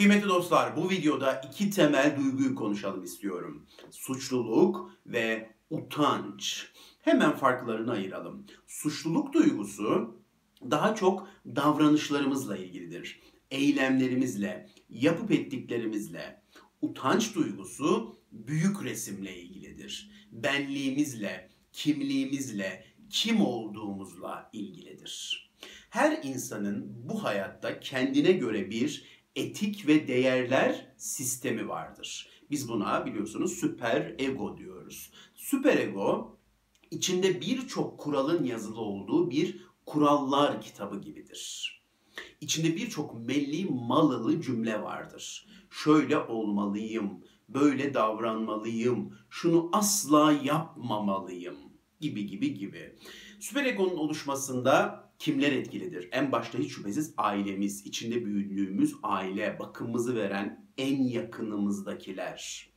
Kıymetli dostlar bu videoda iki temel duyguyu konuşalım istiyorum. Suçluluk ve utanç. Hemen farklarını ayıralım. Suçluluk duygusu daha çok davranışlarımızla ilgilidir. Eylemlerimizle, yapıp ettiklerimizle. Utanç duygusu büyük resimle ilgilidir. Benliğimizle, kimliğimizle, kim olduğumuzla ilgilidir. Her insanın bu hayatta kendine göre bir etik ve değerler sistemi vardır. Biz buna biliyorsunuz süper ego diyoruz. Süper ego içinde birçok kuralın yazılı olduğu bir kurallar kitabı gibidir. İçinde birçok melli malılı cümle vardır. Şöyle olmalıyım, böyle davranmalıyım, şunu asla yapmamalıyım gibi gibi gibi. Süper egonun oluşmasında kimler etkilidir? En başta hiç şüphesiz ailemiz, içinde büyüdüğümüz aile, bakımımızı veren en yakınımızdakiler.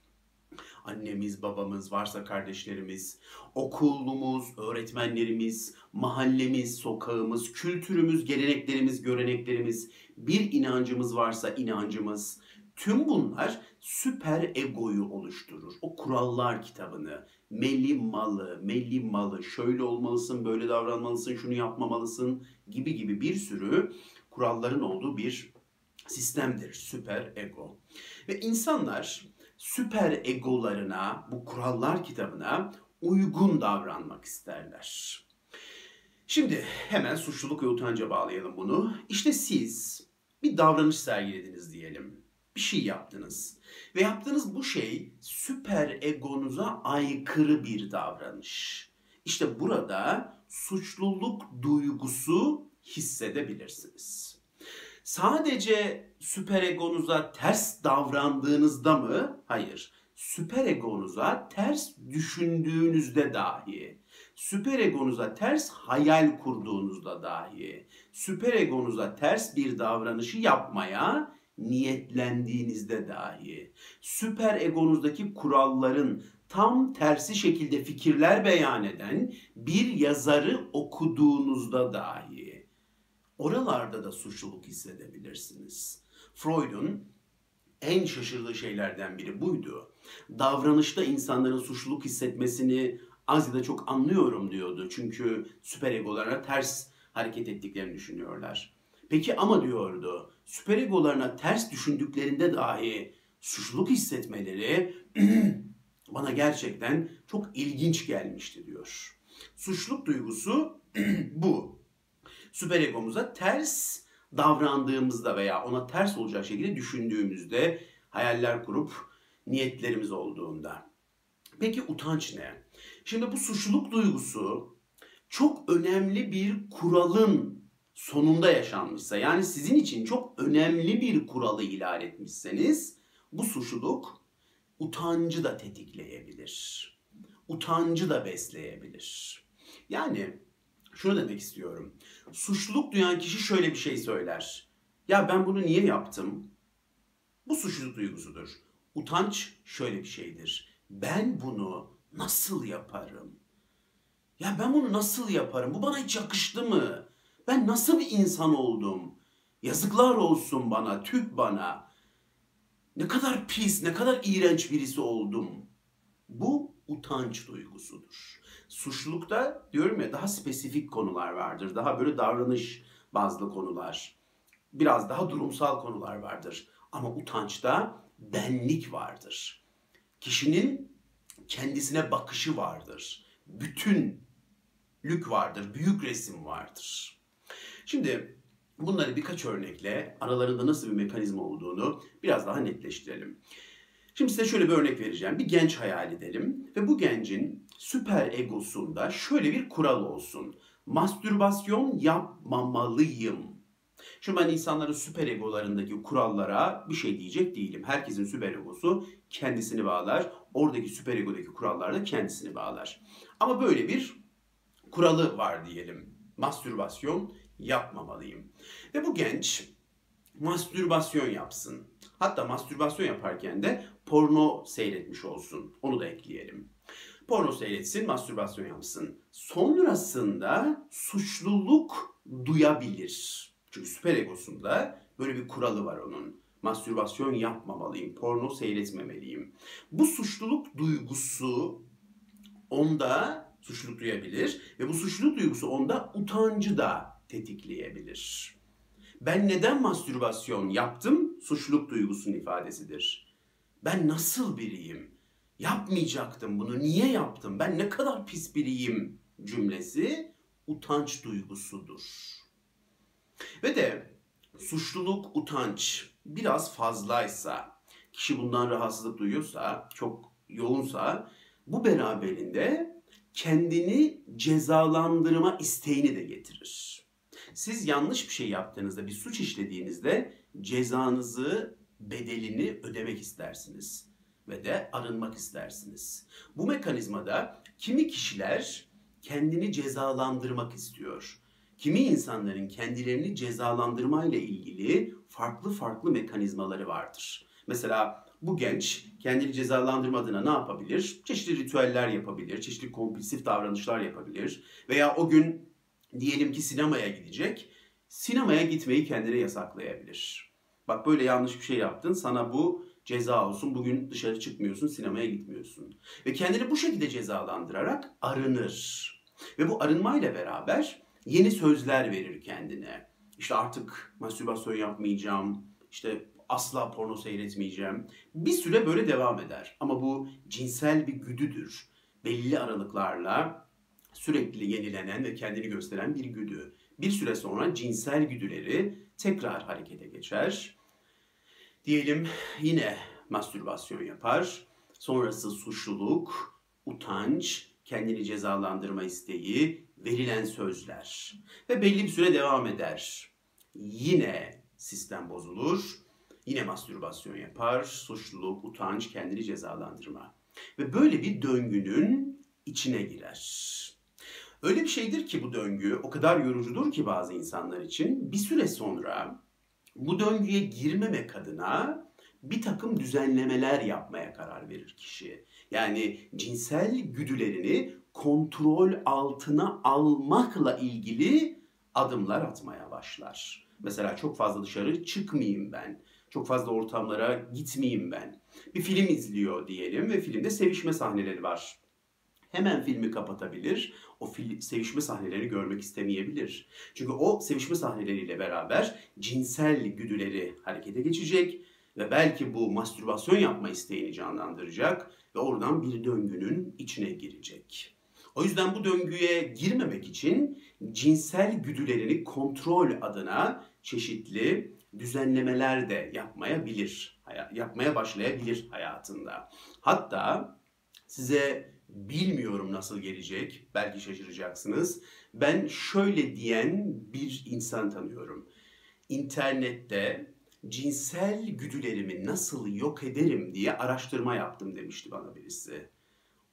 Annemiz, babamız, varsa kardeşlerimiz, okulumuz, öğretmenlerimiz, mahallemiz, sokağımız, kültürümüz, geleneklerimiz, göreneklerimiz, bir inancımız varsa inancımız, Tüm bunlar süper egoyu oluşturur. O kurallar kitabını, melli malı, melli malı, şöyle olmalısın, böyle davranmalısın, şunu yapmamalısın gibi gibi bir sürü kuralların olduğu bir sistemdir süper ego. Ve insanlar süper egolarına, bu kurallar kitabına uygun davranmak isterler. Şimdi hemen suçluluk ve utanca bağlayalım bunu. İşte siz bir davranış sergilediniz diyelim bir şey yaptınız. Ve yaptığınız bu şey süper egonuza aykırı bir davranış. İşte burada suçluluk duygusu hissedebilirsiniz. Sadece süper egonuza ters davrandığınızda mı? Hayır. Süper egonuza ters düşündüğünüzde dahi, süper egonuza ters hayal kurduğunuzda dahi, süper egonuza ters bir davranışı yapmaya niyetlendiğinizde dahi süper egonuzdaki kuralların tam tersi şekilde fikirler beyan eden bir yazarı okuduğunuzda dahi oralarda da suçluluk hissedebilirsiniz. Freud'un en şaşırdığı şeylerden biri buydu. Davranışta insanların suçluluk hissetmesini az ya da çok anlıyorum diyordu. Çünkü süper egolara ters hareket ettiklerini düşünüyorlar. Peki ama diyordu, süper egolarına ters düşündüklerinde dahi suçluluk hissetmeleri bana gerçekten çok ilginç gelmişti diyor. Suçluluk duygusu bu. Süper egomuza ters davrandığımızda veya ona ters olacak şekilde düşündüğümüzde, hayaller kurup niyetlerimiz olduğunda. Peki utanç ne? Şimdi bu suçluluk duygusu çok önemli bir kuralın sonunda yaşanmışsa yani sizin için çok önemli bir kuralı ihlal etmişseniz bu suçluluk utancı da tetikleyebilir. Utancı da besleyebilir. Yani şunu demek istiyorum. Suçluluk duyan kişi şöyle bir şey söyler. Ya ben bunu niye yaptım? Bu suçluluk duygusudur. Utanç şöyle bir şeydir. Ben bunu nasıl yaparım? Ya ben bunu nasıl yaparım? Bu bana hiç yakıştı mı? Ben nasıl bir insan oldum? Yazıklar olsun bana, tüp bana. Ne kadar pis, ne kadar iğrenç birisi oldum. Bu utanç duygusudur. Suçlulukta diyorum ya daha spesifik konular vardır. Daha böyle davranış bazlı konular. Biraz daha durumsal konular vardır. Ama utançta benlik vardır. Kişinin kendisine bakışı vardır. Bütünlük vardır, büyük resim vardır. Şimdi bunları birkaç örnekle aralarında nasıl bir mekanizma olduğunu biraz daha netleştirelim. Şimdi size şöyle bir örnek vereceğim. Bir genç hayal edelim ve bu gencin süper egosunda şöyle bir kural olsun. Mastürbasyon yapmamalıyım. Şimdi ben insanların süper egolarındaki kurallara bir şey diyecek değilim. Herkesin süper egosu kendisini bağlar. Oradaki süper egodaki kurallar da kendisini bağlar. Ama böyle bir kuralı var diyelim. Mastürbasyon yapmamalıyım. Ve bu genç mastürbasyon yapsın. Hatta mastürbasyon yaparken de porno seyretmiş olsun. Onu da ekleyelim. Porno seyretsin, mastürbasyon yapsın. Sonrasında suçluluk duyabilir. Çünkü süper egosunda böyle bir kuralı var onun. Mastürbasyon yapmamalıyım, porno seyretmemeliyim. Bu suçluluk duygusu onda suçluluk duyabilir ve bu suçluluk duygusu onda utancı da tetikleyebilir. Ben neden mastürbasyon yaptım? Suçluluk duygusunun ifadesidir. Ben nasıl biriyim? Yapmayacaktım bunu. Niye yaptım? Ben ne kadar pis biriyim cümlesi utanç duygusudur. Ve de suçluluk, utanç biraz fazlaysa, kişi bundan rahatsızlık duyuyorsa, çok yoğunsa bu beraberinde kendini cezalandırma isteğini de getirir. Siz yanlış bir şey yaptığınızda, bir suç işlediğinizde cezanızı, bedelini ödemek istersiniz ve de arınmak istersiniz. Bu mekanizmada kimi kişiler kendini cezalandırmak istiyor. Kimi insanların kendilerini cezalandırma ile ilgili farklı farklı mekanizmaları vardır. Mesela bu genç kendini cezalandırma adına ne yapabilir? Çeşitli ritüeller yapabilir, çeşitli kompulsif davranışlar yapabilir. Veya o gün diyelim ki sinemaya gidecek, sinemaya gitmeyi kendine yasaklayabilir. Bak böyle yanlış bir şey yaptın, sana bu ceza olsun, bugün dışarı çıkmıyorsun, sinemaya gitmiyorsun. Ve kendini bu şekilde cezalandırarak arınır. Ve bu arınmayla beraber yeni sözler verir kendine. İşte artık mastürbasyon yapmayacağım, işte asla porno seyretmeyeceğim. Bir süre böyle devam eder. Ama bu cinsel bir güdüdür. Belli aralıklarla sürekli yenilenen ve kendini gösteren bir güdü. Bir süre sonra cinsel güdüleri tekrar harekete geçer. Diyelim yine mastürbasyon yapar. Sonrası suçluluk, utanç, kendini cezalandırma isteği, verilen sözler ve belli bir süre devam eder. Yine sistem bozulur Yine mastürbasyon yapar, suçluluk, utanç, kendini cezalandırma. Ve böyle bir döngünün içine girer. Öyle bir şeydir ki bu döngü o kadar yorucudur ki bazı insanlar için bir süre sonra bu döngüye girmemek adına bir takım düzenlemeler yapmaya karar verir kişi. Yani cinsel güdülerini kontrol altına almakla ilgili adımlar atmaya başlar. Mesela çok fazla dışarı çıkmayayım ben. Çok fazla ortamlara gitmeyeyim ben. Bir film izliyor diyelim ve filmde sevişme sahneleri var. Hemen filmi kapatabilir. O fil, sevişme sahnelerini görmek istemeyebilir. Çünkü o sevişme sahneleriyle beraber cinsel güdüleri harekete geçecek ve belki bu mastürbasyon yapma isteğini canlandıracak ve oradan bir döngünün içine girecek. O yüzden bu döngüye girmemek için cinsel güdülerini kontrol adına çeşitli düzenlemeler de yapmayabilir, yapmaya başlayabilir hayatında. Hatta size bilmiyorum nasıl gelecek, belki şaşıracaksınız. Ben şöyle diyen bir insan tanıyorum. İnternette cinsel güdülerimi nasıl yok ederim diye araştırma yaptım demişti bana birisi.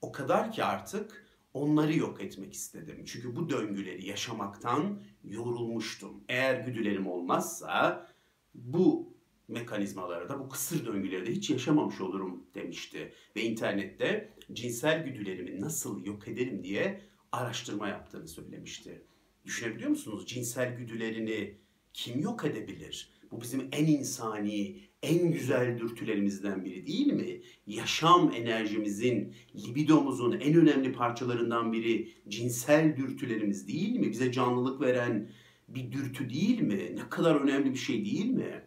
O kadar ki artık onları yok etmek istedim. Çünkü bu döngüleri yaşamaktan yorulmuştum. Eğer güdülerim olmazsa bu mekanizmaları da bu kısır döngüleri de hiç yaşamamış olurum demişti. Ve internette cinsel güdülerimi nasıl yok ederim diye araştırma yaptığını söylemişti. Düşünebiliyor musunuz? Cinsel güdülerini kim yok edebilir? Bu bizim en insani, en güzel dürtülerimizden biri değil mi? Yaşam enerjimizin, libidomuzun en önemli parçalarından biri cinsel dürtülerimiz değil mi? Bize canlılık veren, bir dürtü değil mi? Ne kadar önemli bir şey değil mi?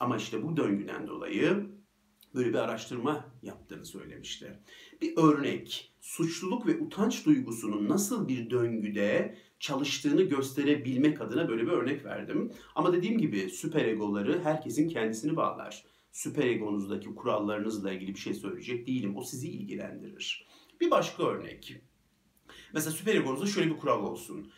Ama işte bu döngüden dolayı böyle bir araştırma yaptığını söylemişti. Bir örnek, suçluluk ve utanç duygusunun nasıl bir döngüde çalıştığını gösterebilmek adına böyle bir örnek verdim. Ama dediğim gibi süper egoları herkesin kendisini bağlar. Süper egonuzdaki kurallarınızla ilgili bir şey söyleyecek değilim. O sizi ilgilendirir. Bir başka örnek. Mesela süper egonuzda şöyle bir kural olsun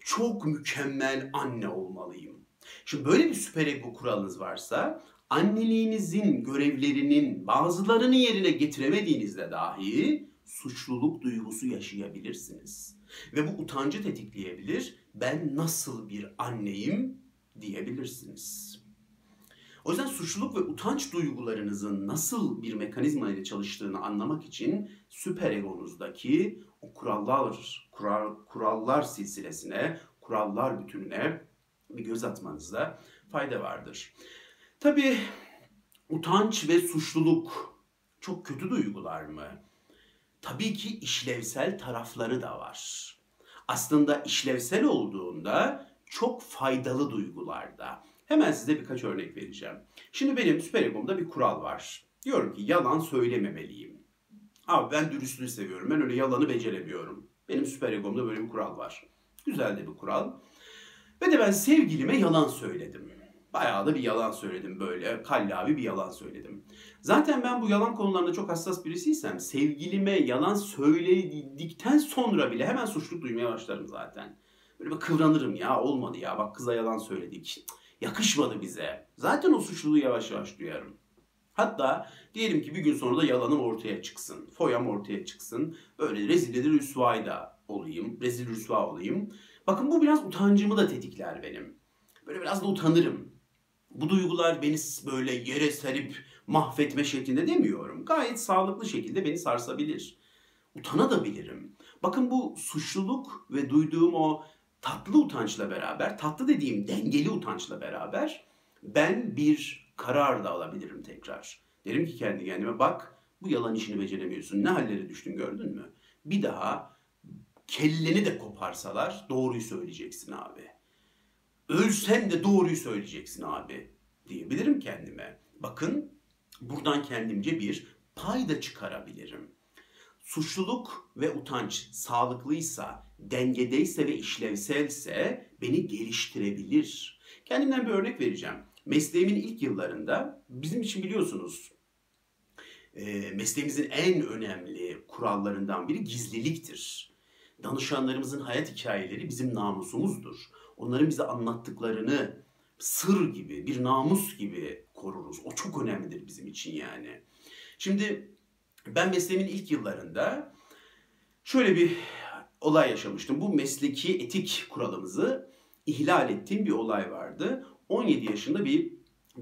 çok mükemmel anne olmalıyım. Şimdi böyle bir süper ego kuralınız varsa anneliğinizin görevlerinin bazılarını yerine getiremediğinizde dahi suçluluk duygusu yaşayabilirsiniz. Ve bu utancı tetikleyebilir. Ben nasıl bir anneyim diyebilirsiniz. O yüzden suçluluk ve utanç duygularınızın nasıl bir mekanizma ile çalıştığını anlamak için süper egonuzdaki o kurallar, kural, kurallar silsilesine, kurallar bütününe bir göz atmanızda fayda vardır. Tabii Utanç ve suçluluk çok kötü duygular mı? Tabii ki işlevsel tarafları da var. Aslında işlevsel olduğunda çok faydalı duygularda. Hemen size birkaç örnek vereceğim. Şimdi benim süper egomda bir kural var. Diyorum ki yalan söylememeliyim. Abi ben dürüstlüğü seviyorum. Ben öyle yalanı beceremiyorum. Benim süper egomda böyle bir kural var. Güzel de bir kural. Ve de ben sevgilime yalan söyledim. Bayağı da bir yalan söyledim böyle. Kallavi bir yalan söyledim. Zaten ben bu yalan konularında çok hassas birisiysem sevgilime yalan söyledikten sonra bile hemen suçluluk duymaya başlarım zaten. Böyle bir kıvranırım ya olmadı ya bak kıza yalan söyledik. Yakışmadı bize. Zaten o suçluluğu yavaş yavaş duyarım. Hatta diyelim ki bir gün sonra da yalanım ortaya çıksın. Foyam ortaya çıksın. Böyle rezil de rüsvayda olayım. Rezil rüsva olayım. Bakın bu biraz utancımı da tetikler benim. Böyle biraz da utanırım. Bu duygular beni böyle yere serip mahvetme şeklinde demiyorum. Gayet sağlıklı şekilde beni sarsabilir. Utanabilirim. Bakın bu suçluluk ve duyduğum o tatlı utançla beraber, tatlı dediğim dengeli utançla beraber ben bir karar da alabilirim tekrar. Derim ki kendi kendime bak bu yalan işini beceremiyorsun. Ne hallere düştün gördün mü? Bir daha kelleni de koparsalar doğruyu söyleyeceksin abi. Ölsen de doğruyu söyleyeceksin abi diyebilirim kendime. Bakın buradan kendimce bir pay da çıkarabilirim. Suçluluk ve utanç sağlıklıysa, dengedeyse ve işlevselse beni geliştirebilir. Kendimden bir örnek vereceğim. Mesleğimin ilk yıllarında bizim için biliyorsunuz mesleğimizin en önemli kurallarından biri gizliliktir. Danışanlarımızın hayat hikayeleri bizim namusumuzdur. Onların bize anlattıklarını sır gibi, bir namus gibi koruruz. O çok önemlidir bizim için yani. Şimdi ben mesleğimin ilk yıllarında şöyle bir olay yaşamıştım. Bu mesleki etik kuralımızı ihlal ettiğim bir olay vardı. 17 yaşında bir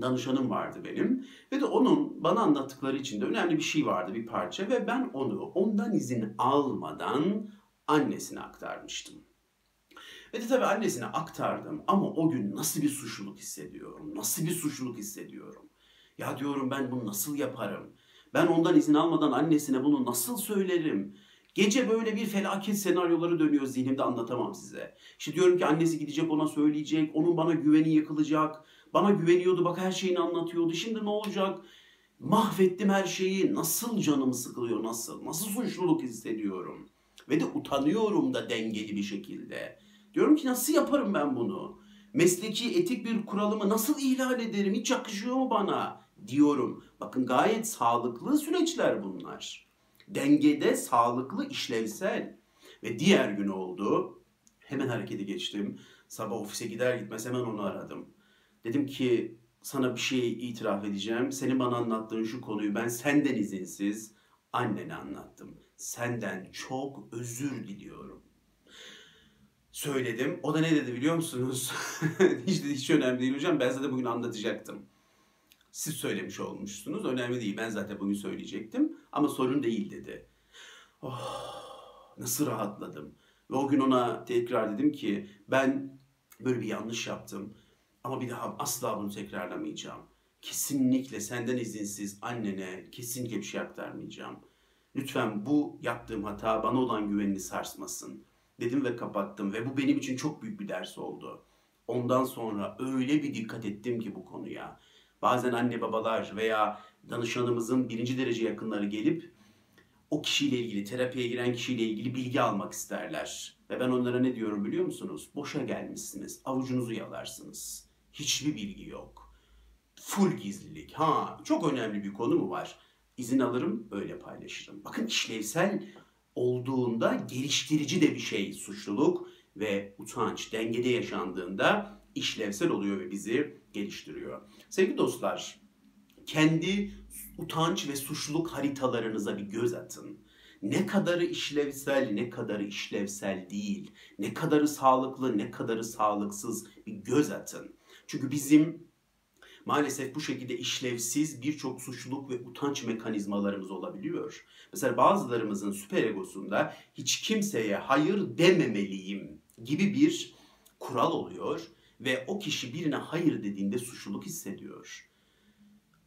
danışanım vardı benim ve de onun bana anlattıkları içinde önemli bir şey vardı bir parça ve ben onu ondan izin almadan annesine aktarmıştım. Ve de tabii annesine aktardım ama o gün nasıl bir suçluluk hissediyorum, nasıl bir suçluluk hissediyorum. Ya diyorum ben bunu nasıl yaparım? Ben ondan izin almadan annesine bunu nasıl söylerim? Gece böyle bir felaket senaryoları dönüyor zihnimde anlatamam size. İşte diyorum ki annesi gidecek ona söyleyecek, onun bana güveni yıkılacak. Bana güveniyordu bak her şeyini anlatıyordu. Şimdi ne olacak? Mahvettim her şeyi. Nasıl canım sıkılıyor nasıl? Nasıl suçluluk hissediyorum? Ve de utanıyorum da dengeli bir şekilde. Diyorum ki nasıl yaparım ben bunu? Mesleki etik bir kuralımı nasıl ihlal ederim? Hiç yakışıyor mu bana? Diyorum. Bakın gayet sağlıklı süreçler bunlar. Dengede, sağlıklı, işlevsel. Ve diğer gün oldu. Hemen harekete geçtim. Sabah ofise gider gitmez hemen onu aradım. Dedim ki sana bir şey itiraf edeceğim. Senin bana anlattığın şu konuyu ben senden izinsiz annene anlattım. Senden çok özür diliyorum söyledim. O da ne dedi biliyor musunuz? hiç, hiç önemli değil hocam. Ben size bugün anlatacaktım. Siz söylemiş olmuşsunuz. Önemli değil. Ben zaten bugün söyleyecektim. Ama sorun değil dedi. Oh, nasıl rahatladım. Ve o gün ona tekrar dedim ki ben böyle bir yanlış yaptım. Ama bir daha asla bunu tekrarlamayacağım. Kesinlikle senden izinsiz annene kesinlikle bir şey aktarmayacağım. Lütfen bu yaptığım hata bana olan güvenini sarsmasın dedim ve kapattım ve bu benim için çok büyük bir ders oldu. Ondan sonra öyle bir dikkat ettim ki bu konuya. Bazen anne babalar veya danışanımızın birinci derece yakınları gelip o kişiyle ilgili, terapiye giren kişiyle ilgili bilgi almak isterler. Ve ben onlara ne diyorum biliyor musunuz? Boşa gelmişsiniz, avucunuzu yalarsınız. Hiçbir bilgi yok. Full gizlilik. Ha, çok önemli bir konu mu var? İzin alırım, öyle paylaşırım. Bakın işlevsel olduğunda geliştirici de bir şey suçluluk ve utanç dengede yaşandığında işlevsel oluyor ve bizi geliştiriyor. Sevgili dostlar, kendi utanç ve suçluluk haritalarınıza bir göz atın. Ne kadarı işlevsel, ne kadarı işlevsel değil, ne kadarı sağlıklı, ne kadarı sağlıksız bir göz atın. Çünkü bizim maalesef bu şekilde işlevsiz birçok suçluluk ve utanç mekanizmalarımız olabiliyor. Mesela bazılarımızın süper egosunda hiç kimseye hayır dememeliyim gibi bir kural oluyor ve o kişi birine hayır dediğinde suçluluk hissediyor.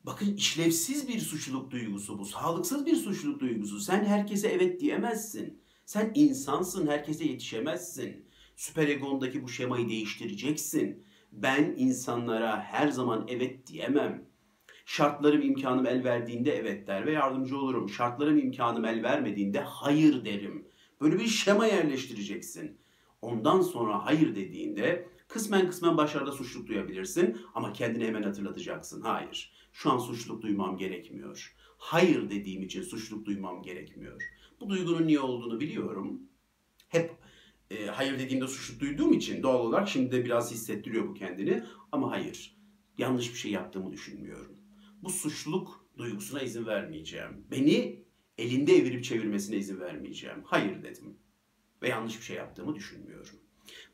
Bakın işlevsiz bir suçluluk duygusu bu. Sağlıksız bir suçluluk duygusu. Sen herkese evet diyemezsin. Sen insansın, herkese yetişemezsin. Süperegondaki bu şemayı değiştireceksin. Ben insanlara her zaman evet diyemem. Şartlarım imkanım el verdiğinde evet der ve yardımcı olurum. Şartlarım imkanım el vermediğinde hayır derim. Böyle bir şema yerleştireceksin. Ondan sonra hayır dediğinde kısmen kısmen başarıda suçluluk duyabilirsin ama kendini hemen hatırlatacaksın. Hayır, şu an suçluluk duymam gerekmiyor. Hayır dediğim için suçluluk duymam gerekmiyor. Bu duygunun niye olduğunu biliyorum. Hep e, hayır dediğimde suçluluk duyduğum için doğal olarak şimdi de biraz hissettiriyor bu kendini. Ama hayır, yanlış bir şey yaptığımı düşünmüyorum. Bu suçluluk duygusuna izin vermeyeceğim. Beni elinde evirip çevirmesine izin vermeyeceğim. Hayır dedim. Ve yanlış bir şey yaptığımı düşünmüyorum.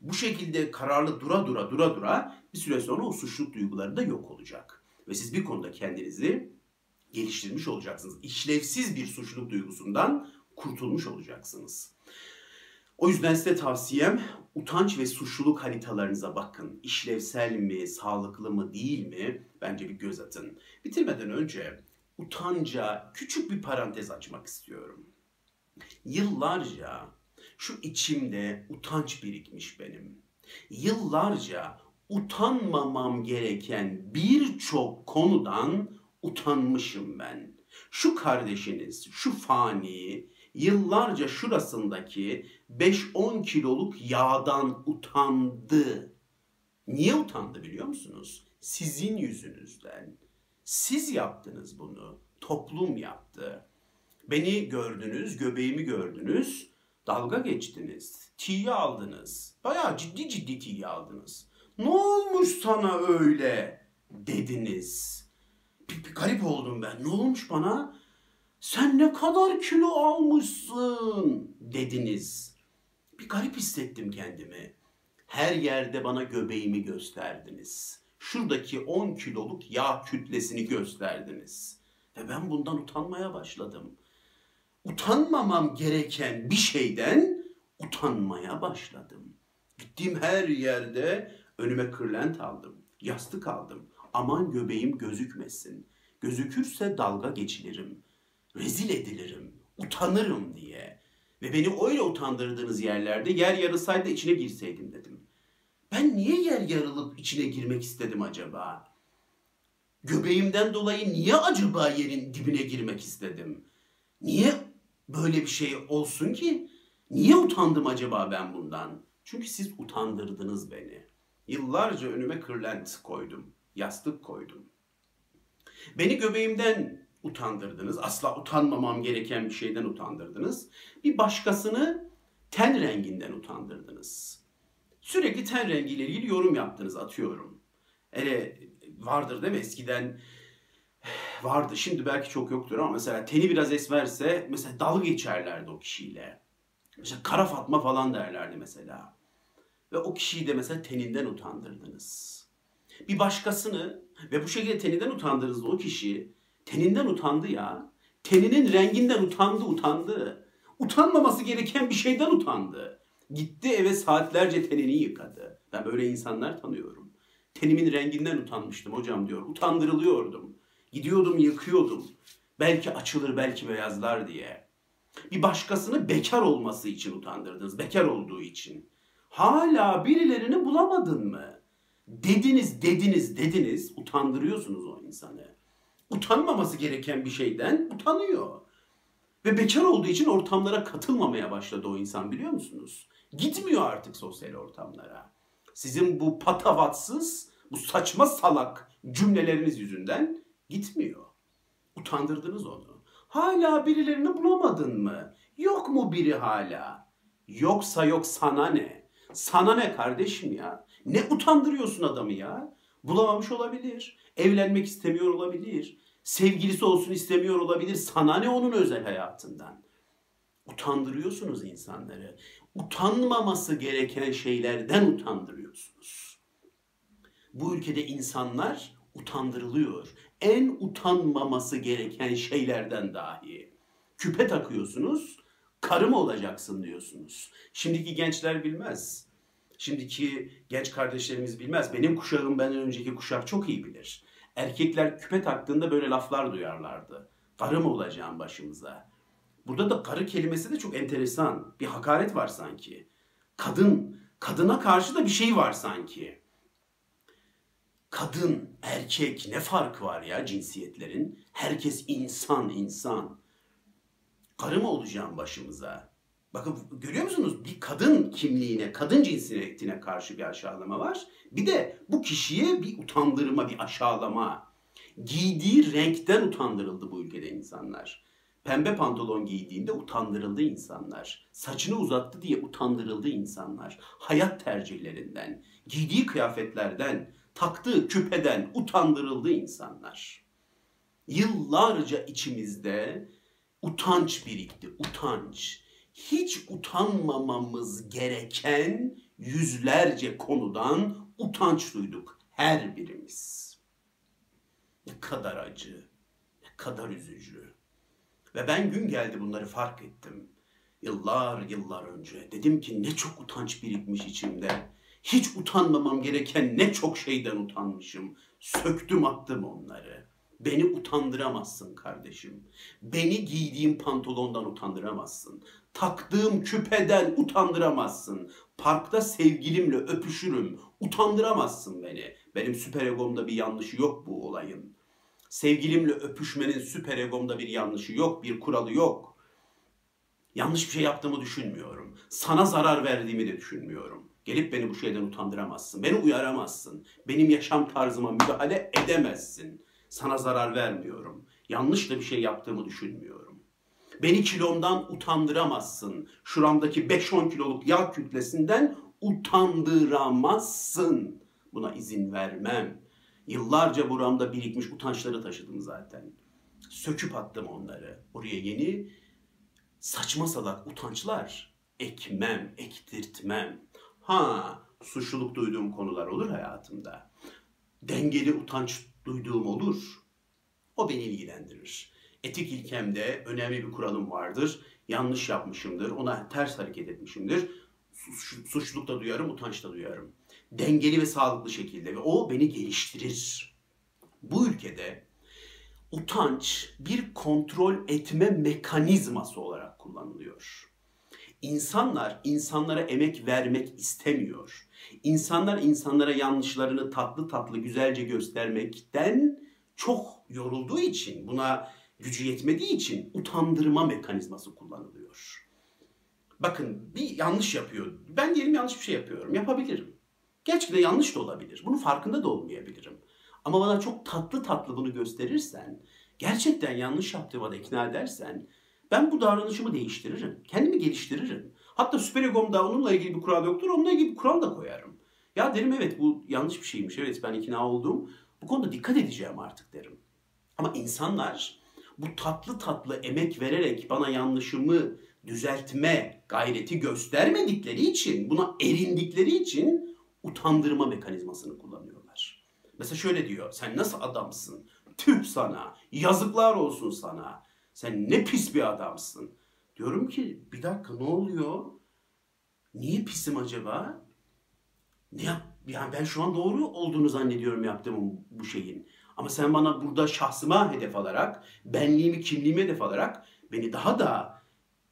Bu şekilde kararlı dura dura dura dura bir süre sonra o suçluluk duyguları da yok olacak. Ve siz bir konuda kendinizi geliştirmiş olacaksınız. İşlevsiz bir suçluluk duygusundan kurtulmuş olacaksınız. O yüzden size tavsiyem utanç ve suçluluk haritalarınıza bakın. İşlevsel mi, sağlıklı mı, değil mi? Bence bir göz atın. Bitirmeden önce utanca küçük bir parantez açmak istiyorum. Yıllarca şu içimde utanç birikmiş benim. Yıllarca utanmamam gereken birçok konudan utanmışım ben. Şu kardeşiniz, şu fani, yıllarca şurasındaki 5-10 kiloluk yağdan utandı. Niye utandı biliyor musunuz? Sizin yüzünüzden. Siz yaptınız bunu. Toplum yaptı. Beni gördünüz, göbeğimi gördünüz. Dalga geçtiniz. Tiye aldınız. Bayağı ciddi ciddi tiye aldınız. Ne olmuş sana öyle dediniz. Bir, bir garip oldum ben. Ne olmuş bana? Sen ne kadar kilo almışsın dediniz. Bir garip hissettim kendimi. Her yerde bana göbeğimi gösterdiniz. Şuradaki 10 kiloluk yağ kütlesini gösterdiniz. Ve ben bundan utanmaya başladım. Utanmamam gereken bir şeyden utanmaya başladım. Gittiğim her yerde önüme kırlent aldım, yastık aldım. Aman göbeğim gözükmesin. Gözükürse dalga geçilirim rezil edilirim, utanırım diye. Ve beni öyle utandırdığınız yerlerde yer yarısaydı içine girseydim dedim. Ben niye yer yarılıp içine girmek istedim acaba? Göbeğimden dolayı niye acaba yerin dibine girmek istedim? Niye böyle bir şey olsun ki? Niye utandım acaba ben bundan? Çünkü siz utandırdınız beni. Yıllarca önüme kırlent koydum, yastık koydum. Beni göbeğimden utandırdınız. Asla utanmamam gereken bir şeyden utandırdınız. Bir başkasını ten renginden utandırdınız. Sürekli ten rengiyle ilgili yorum yaptınız atıyorum. Ele vardır değil mi eskiden vardı şimdi belki çok yoktur ama mesela teni biraz esmerse mesela dalga geçerlerdi o kişiyle. Mesela kara fatma falan derlerdi mesela. Ve o kişiyi de mesela teninden utandırdınız. Bir başkasını ve bu şekilde teninden utandırdınız o kişi Teninden utandı ya. Teninin renginden utandı utandı. Utanmaması gereken bir şeyden utandı. Gitti eve saatlerce tenini yıkadı. Ben böyle insanlar tanıyorum. Tenimin renginden utanmıştım hocam diyor. Utandırılıyordum. Gidiyordum yıkıyordum. Belki açılır belki beyazlar diye. Bir başkasını bekar olması için utandırdınız. Bekar olduğu için. Hala birilerini bulamadın mı? Dediniz, dediniz, dediniz. Utandırıyorsunuz o insanı utanmaması gereken bir şeyden utanıyor. Ve bekar olduğu için ortamlara katılmamaya başladı o insan biliyor musunuz? Gitmiyor artık sosyal ortamlara. Sizin bu patavatsız, bu saçma salak cümleleriniz yüzünden gitmiyor. Utandırdınız onu. Hala birilerini bulamadın mı? Yok mu biri hala? Yoksa yok sana ne? Sana ne kardeşim ya? Ne utandırıyorsun adamı ya? Bulamamış olabilir. Evlenmek istemiyor olabilir. Sevgilisi olsun istemiyor olabilir. Sana ne onun özel hayatından? Utandırıyorsunuz insanları. Utanmaması gereken şeylerden utandırıyorsunuz. Bu ülkede insanlar utandırılıyor. En utanmaması gereken şeylerden dahi. Küpe takıyorsunuz, karı mı olacaksın diyorsunuz. Şimdiki gençler bilmez. Şimdiki genç kardeşlerimiz bilmez. Benim kuşağım benden önceki kuşak çok iyi bilir Erkekler küpe taktığında böyle laflar duyarlardı. Karı mı olacağım başımıza? Burada da karı kelimesi de çok enteresan. Bir hakaret var sanki. Kadın, kadına karşı da bir şey var sanki. Kadın, erkek ne fark var ya cinsiyetlerin? Herkes insan, insan. Karı mı olacağım başımıza? Bakın görüyor musunuz? Bir kadın kimliğine, kadın cinsiyetine karşı bir aşağılama var. Bir de bu kişiye bir utandırma, bir aşağılama. Giydiği renkten utandırıldı bu ülkede insanlar. Pembe pantolon giydiğinde utandırıldı insanlar. Saçını uzattı diye utandırıldı insanlar. Hayat tercihlerinden, giydiği kıyafetlerden, taktığı küpeden utandırıldı insanlar. Yıllarca içimizde utanç birikti, utanç. Hiç utanmamamız gereken yüzlerce konudan utanç duyduk her birimiz. Ne kadar acı, ne kadar üzücü. Ve ben gün geldi bunları fark ettim. Yıllar yıllar önce dedim ki ne çok utanç birikmiş içimde. Hiç utanmamam gereken ne çok şeyden utanmışım. Söktüm attım onları. Beni utandıramazsın kardeşim. Beni giydiğim pantolondan utandıramazsın. Taktığım küpeden utandıramazsın. Parkta sevgilimle öpüşürüm. Utandıramazsın beni. Benim süper egomda bir yanlışı yok bu olayın. Sevgilimle öpüşmenin süper egomda bir yanlışı yok, bir kuralı yok. Yanlış bir şey yaptığımı düşünmüyorum. Sana zarar verdiğimi de düşünmüyorum. Gelip beni bu şeyden utandıramazsın. Beni uyaramazsın. Benim yaşam tarzıma müdahale edemezsin. Sana zarar vermiyorum. Yanlış da bir şey yaptığımı düşünmüyorum. Beni kilomdan utandıramazsın. Şuramdaki 5-10 kiloluk yağ kütlesinden utandıramazsın. Buna izin vermem. Yıllarca buramda birikmiş utançları taşıdım zaten. Söküp attım onları. Oraya yeni saçma salak utançlar ekmem, ektirtmem. Ha, suçluluk duyduğum konular olur hayatımda. Dengeli utanç duyduğum olur. O beni ilgilendirir. Etik ilkemde önemli bir kuralım vardır. Yanlış yapmışımdır, ona ters hareket etmişimdir. Suçluluk da duyarım, utanç da duyarım dengeli ve sağlıklı şekilde ve o beni geliştirir. Bu ülkede utanç bir kontrol etme mekanizması olarak kullanılıyor. İnsanlar insanlara emek vermek istemiyor. İnsanlar insanlara yanlışlarını tatlı tatlı güzelce göstermekten çok yorulduğu için, buna gücü yetmediği için utandırma mekanizması kullanılıyor. Bakın bir yanlış yapıyor. Ben diyelim yanlış bir şey yapıyorum. Yapabilirim. Gerçekten yanlış da olabilir. Bunun farkında da olmayabilirim. Ama bana çok tatlı tatlı bunu gösterirsen, gerçekten yanlış yaptığıma da ikna edersen, ben bu davranışımı değiştiririm. Kendimi geliştiririm. Hatta süper egomda onunla ilgili bir kural yoktur, onunla ilgili bir kural da koyarım. Ya derim evet bu yanlış bir şeymiş, evet ben ikna oldum. Bu konuda dikkat edeceğim artık derim. Ama insanlar bu tatlı tatlı emek vererek bana yanlışımı düzeltme gayreti göstermedikleri için, buna erindikleri için utandırma mekanizmasını kullanıyorlar. Mesela şöyle diyor, sen nasıl adamsın? Tüh sana, yazıklar olsun sana. Sen ne pis bir adamsın. Diyorum ki bir dakika ne oluyor? Niye pisim acaba? Ne yap? Yani ben şu an doğru olduğunu zannediyorum yaptığım bu şeyin. Ama sen bana burada şahsıma hedef alarak, benliğimi, kimliğimi hedef alarak beni daha da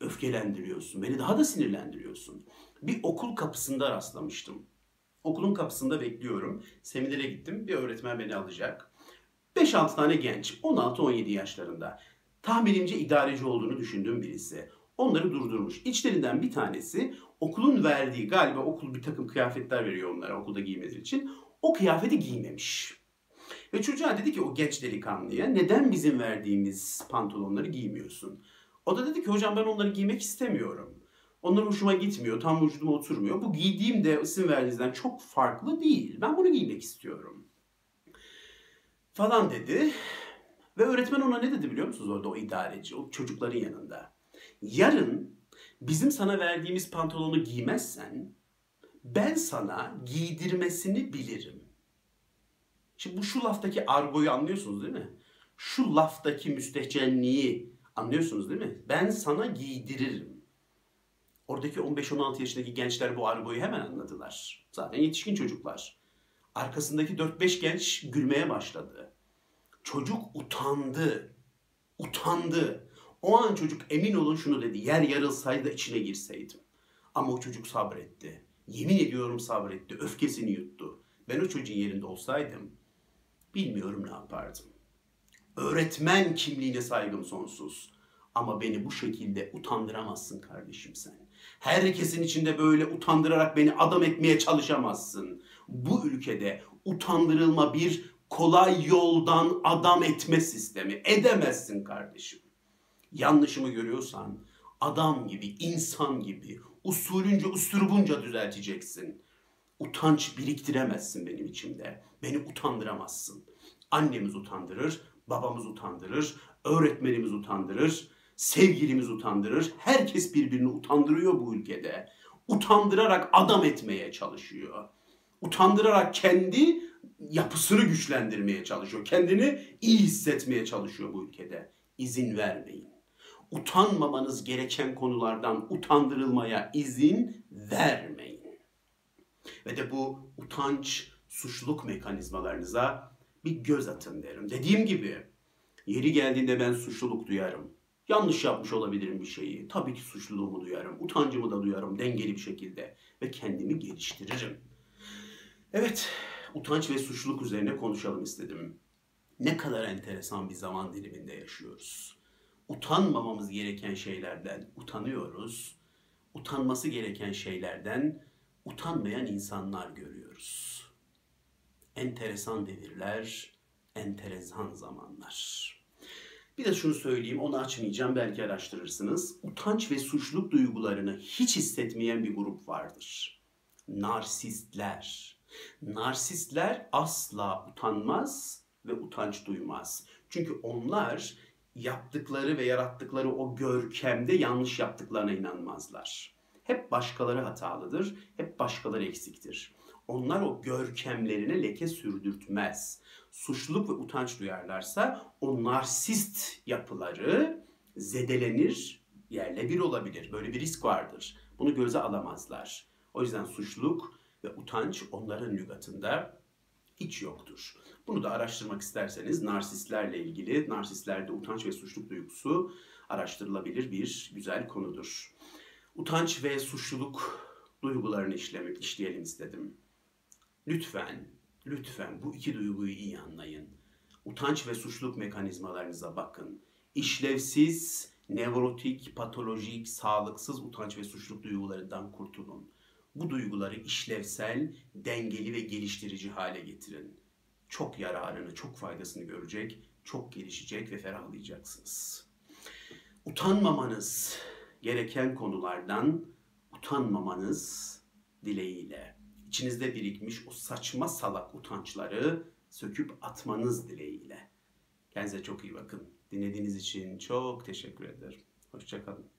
öfkelendiriyorsun. Beni daha da sinirlendiriyorsun. Bir okul kapısında rastlamıştım. Okulun kapısında bekliyorum. Seminere gittim. Bir öğretmen beni alacak. 5-6 tane genç, 16-17 yaşlarında. Tahminimce idareci olduğunu düşündüğüm birisi. Onları durdurmuş. İçlerinden bir tanesi okulun verdiği, galiba okul bir takım kıyafetler veriyor onlara okulda giymeleri için. O kıyafeti giymemiş. Ve çocuğa dedi ki o genç delikanlıya neden bizim verdiğimiz pantolonları giymiyorsun? O da dedi ki hocam ben onları giymek istemiyorum. Onlar hoşuma gitmiyor, tam vücuduma oturmuyor. Bu giydiğim de isim verdiğinizden çok farklı değil. Ben bunu giymek istiyorum. Falan dedi. Ve öğretmen ona ne dedi biliyor musunuz orada o idareci, o çocukların yanında? Yarın bizim sana verdiğimiz pantolonu giymezsen ben sana giydirmesini bilirim. Şimdi bu şu laftaki argoyu anlıyorsunuz değil mi? Şu laftaki müstehcenliği anlıyorsunuz değil mi? Ben sana giydiririm. Oradaki 15-16 yaşındaki gençler bu argoyu hemen anladılar. Zaten yetişkin çocuklar. Arkasındaki 4-5 genç gülmeye başladı. Çocuk utandı. Utandı. O an çocuk emin olun şunu dedi. Yer yarılsaydı içine girseydim. Ama o çocuk sabretti. Yemin ediyorum sabretti. Öfkesini yuttu. Ben o çocuğun yerinde olsaydım bilmiyorum ne yapardım. Öğretmen kimliğine saygım sonsuz. Ama beni bu şekilde utandıramazsın kardeşim sen. Herkesin içinde böyle utandırarak beni adam etmeye çalışamazsın. Bu ülkede utandırılma bir kolay yoldan adam etme sistemi. Edemezsin kardeşim. Yanlışımı görüyorsan adam gibi, insan gibi, usulünce, usturubunca düzelteceksin. Utanç biriktiremezsin benim içimde. Beni utandıramazsın. Annemiz utandırır, babamız utandırır, öğretmenimiz utandırır, sevgilimiz utandırır. Herkes birbirini utandırıyor bu ülkede. Utandırarak adam etmeye çalışıyor. Utandırarak kendi yapısını güçlendirmeye çalışıyor. Kendini iyi hissetmeye çalışıyor bu ülkede. İzin vermeyin. Utanmamanız gereken konulardan utandırılmaya izin vermeyin. Ve de bu utanç, suçluluk mekanizmalarınıza bir göz atın derim. Dediğim gibi yeri geldiğinde ben suçluluk duyarım. Yanlış yapmış olabilirim bir şeyi. Tabii ki suçluluğumu duyarım. Utancımı da duyarım dengeli bir şekilde. Ve kendimi geliştiririm. Evet, utanç ve suçluluk üzerine konuşalım istedim. Ne kadar enteresan bir zaman diliminde yaşıyoruz. Utanmamamız gereken şeylerden utanıyoruz. Utanması gereken şeylerden utanmayan insanlar görüyoruz. Enteresan devirler, enteresan zamanlar. Bir de şunu söyleyeyim, onu açmayacağım, belki araştırırsınız. Utanç ve suçluluk duygularını hiç hissetmeyen bir grup vardır. Narsistler. Narsistler asla utanmaz ve utanç duymaz. Çünkü onlar yaptıkları ve yarattıkları o görkemde yanlış yaptıklarına inanmazlar. Hep başkaları hatalıdır, hep başkaları eksiktir. Onlar o görkemlerine leke sürdürtmez. Suçluluk ve utanç duyarlarsa o narsist yapıları zedelenir, yerle bir olabilir. Böyle bir risk vardır. Bunu göze alamazlar. O yüzden suçluluk ve utanç onların lügatında hiç yoktur. Bunu da araştırmak isterseniz narsistlerle ilgili, narsistlerde utanç ve suçluluk duygusu araştırılabilir bir güzel konudur. Utanç ve suçluluk duygularını işlemek, işleyelim istedim. Lütfen, lütfen bu iki duyguyu iyi anlayın. Utanç ve suçluluk mekanizmalarınıza bakın. İşlevsiz, nevrotik, patolojik, sağlıksız utanç ve suçluluk duygularından kurtulun. Bu duyguları işlevsel, dengeli ve geliştirici hale getirin. Çok yararını, çok faydasını görecek, çok gelişecek ve ferahlayacaksınız. Utanmamanız gereken konulardan utanmamanız dileğiyle içinizde birikmiş o saçma salak utançları söküp atmanız dileğiyle. Kendinize çok iyi bakın. Dinlediğiniz için çok teşekkür ederim. Hoşçakalın.